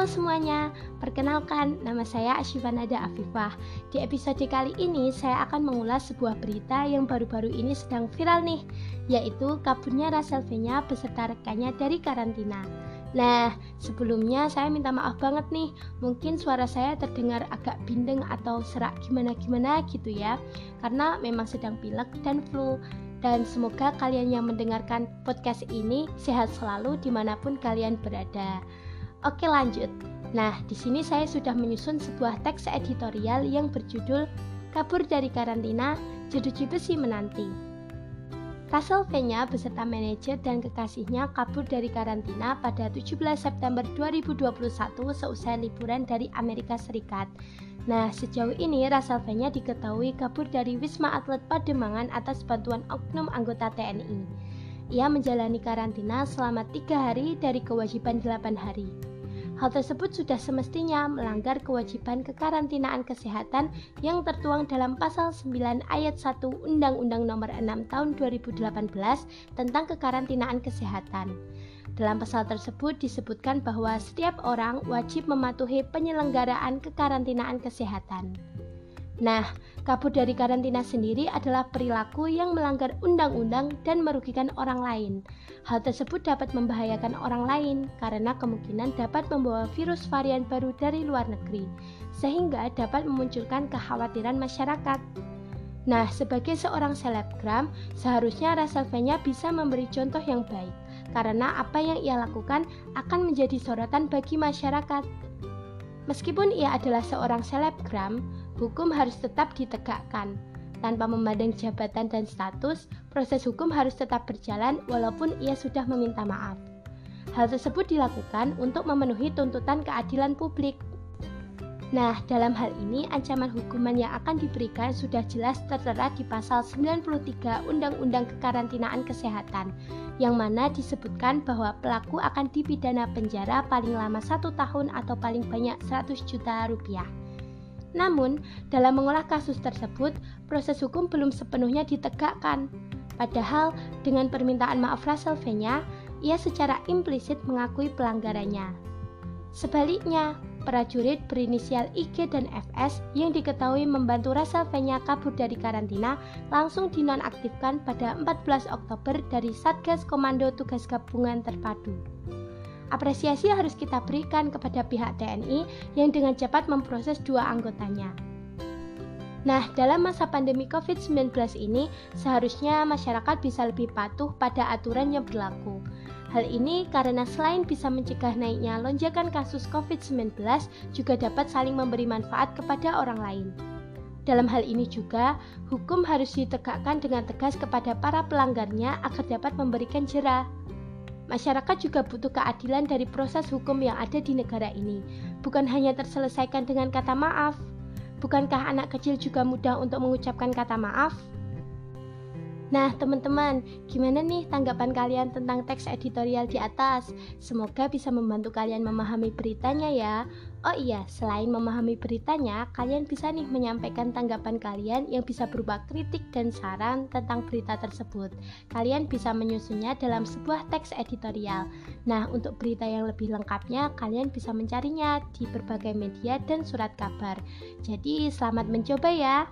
Halo semuanya, perkenalkan nama saya Ashifanada Afifah. Di episode kali ini saya akan mengulas sebuah berita yang baru-baru ini sedang viral nih, yaitu kaburnya Rasel Venya beserta rekannya dari karantina. Nah, sebelumnya saya minta maaf banget nih, mungkin suara saya terdengar agak bindeng atau serak gimana-gimana gitu ya, karena memang sedang pilek dan flu dan semoga kalian yang mendengarkan podcast ini sehat selalu di mana pun kalian berada. Oke lanjut. Nah, di sini saya sudah menyusun sebuah teks editorial yang berjudul Kabur dari Karantina, Jeruji Besi Menanti. Venya beserta manajer dan kekasihnya kabur dari karantina pada 17 September 2021 seusai liburan dari Amerika Serikat. Nah, sejauh ini Venya diketahui kabur dari Wisma Atlet Pademangan atas bantuan oknum anggota TNI. Ia menjalani karantina selama tiga hari dari kewajiban 8 hari. Hal tersebut sudah semestinya melanggar kewajiban kekarantinaan kesehatan yang tertuang dalam pasal 9 ayat 1 Undang-Undang Nomor 6 Tahun 2018 tentang kekarantinaan kesehatan. Dalam pasal tersebut disebutkan bahwa setiap orang wajib mematuhi penyelenggaraan kekarantinaan kesehatan. Nah, kabur dari karantina sendiri adalah perilaku yang melanggar undang-undang dan merugikan orang lain. Hal tersebut dapat membahayakan orang lain karena kemungkinan dapat membawa virus varian baru dari luar negeri, sehingga dapat memunculkan kekhawatiran masyarakat. Nah, sebagai seorang selebgram, seharusnya Raselvenya bisa memberi contoh yang baik, karena apa yang ia lakukan akan menjadi sorotan bagi masyarakat. Meskipun ia adalah seorang selebgram, hukum harus tetap ditegakkan. Tanpa memandang jabatan dan status, proses hukum harus tetap berjalan walaupun ia sudah meminta maaf. Hal tersebut dilakukan untuk memenuhi tuntutan keadilan publik. Nah, dalam hal ini ancaman hukuman yang akan diberikan sudah jelas tertera di pasal 93 Undang-Undang Kekarantinaan Kesehatan, yang mana disebutkan bahwa pelaku akan dipidana penjara paling lama satu tahun atau paling banyak 100 juta rupiah. Namun, dalam mengolah kasus tersebut, proses hukum belum sepenuhnya ditegakkan. Padahal, dengan permintaan maaf Russell ia secara implisit mengakui pelanggarannya. Sebaliknya, prajurit berinisial IG dan FS yang diketahui membantu Russell kabur dari karantina langsung dinonaktifkan pada 14 Oktober dari Satgas Komando Tugas Gabungan Terpadu. Apresiasi harus kita berikan kepada pihak TNI yang dengan cepat memproses dua anggotanya. Nah, dalam masa pandemi COVID-19 ini, seharusnya masyarakat bisa lebih patuh pada aturan yang berlaku. Hal ini karena selain bisa mencegah naiknya lonjakan kasus COVID-19, juga dapat saling memberi manfaat kepada orang lain. Dalam hal ini juga, hukum harus ditegakkan dengan tegas kepada para pelanggarnya agar dapat memberikan jerah. Masyarakat juga butuh keadilan dari proses hukum yang ada di negara ini, bukan hanya terselesaikan dengan kata maaf. Bukankah anak kecil juga mudah untuk mengucapkan kata maaf? Nah, teman-teman, gimana nih tanggapan kalian tentang teks editorial di atas? Semoga bisa membantu kalian memahami beritanya ya. Oh iya, selain memahami beritanya, kalian bisa nih menyampaikan tanggapan kalian yang bisa berupa kritik dan saran tentang berita tersebut. Kalian bisa menyusunnya dalam sebuah teks editorial. Nah, untuk berita yang lebih lengkapnya, kalian bisa mencarinya di berbagai media dan surat kabar. Jadi, selamat mencoba ya.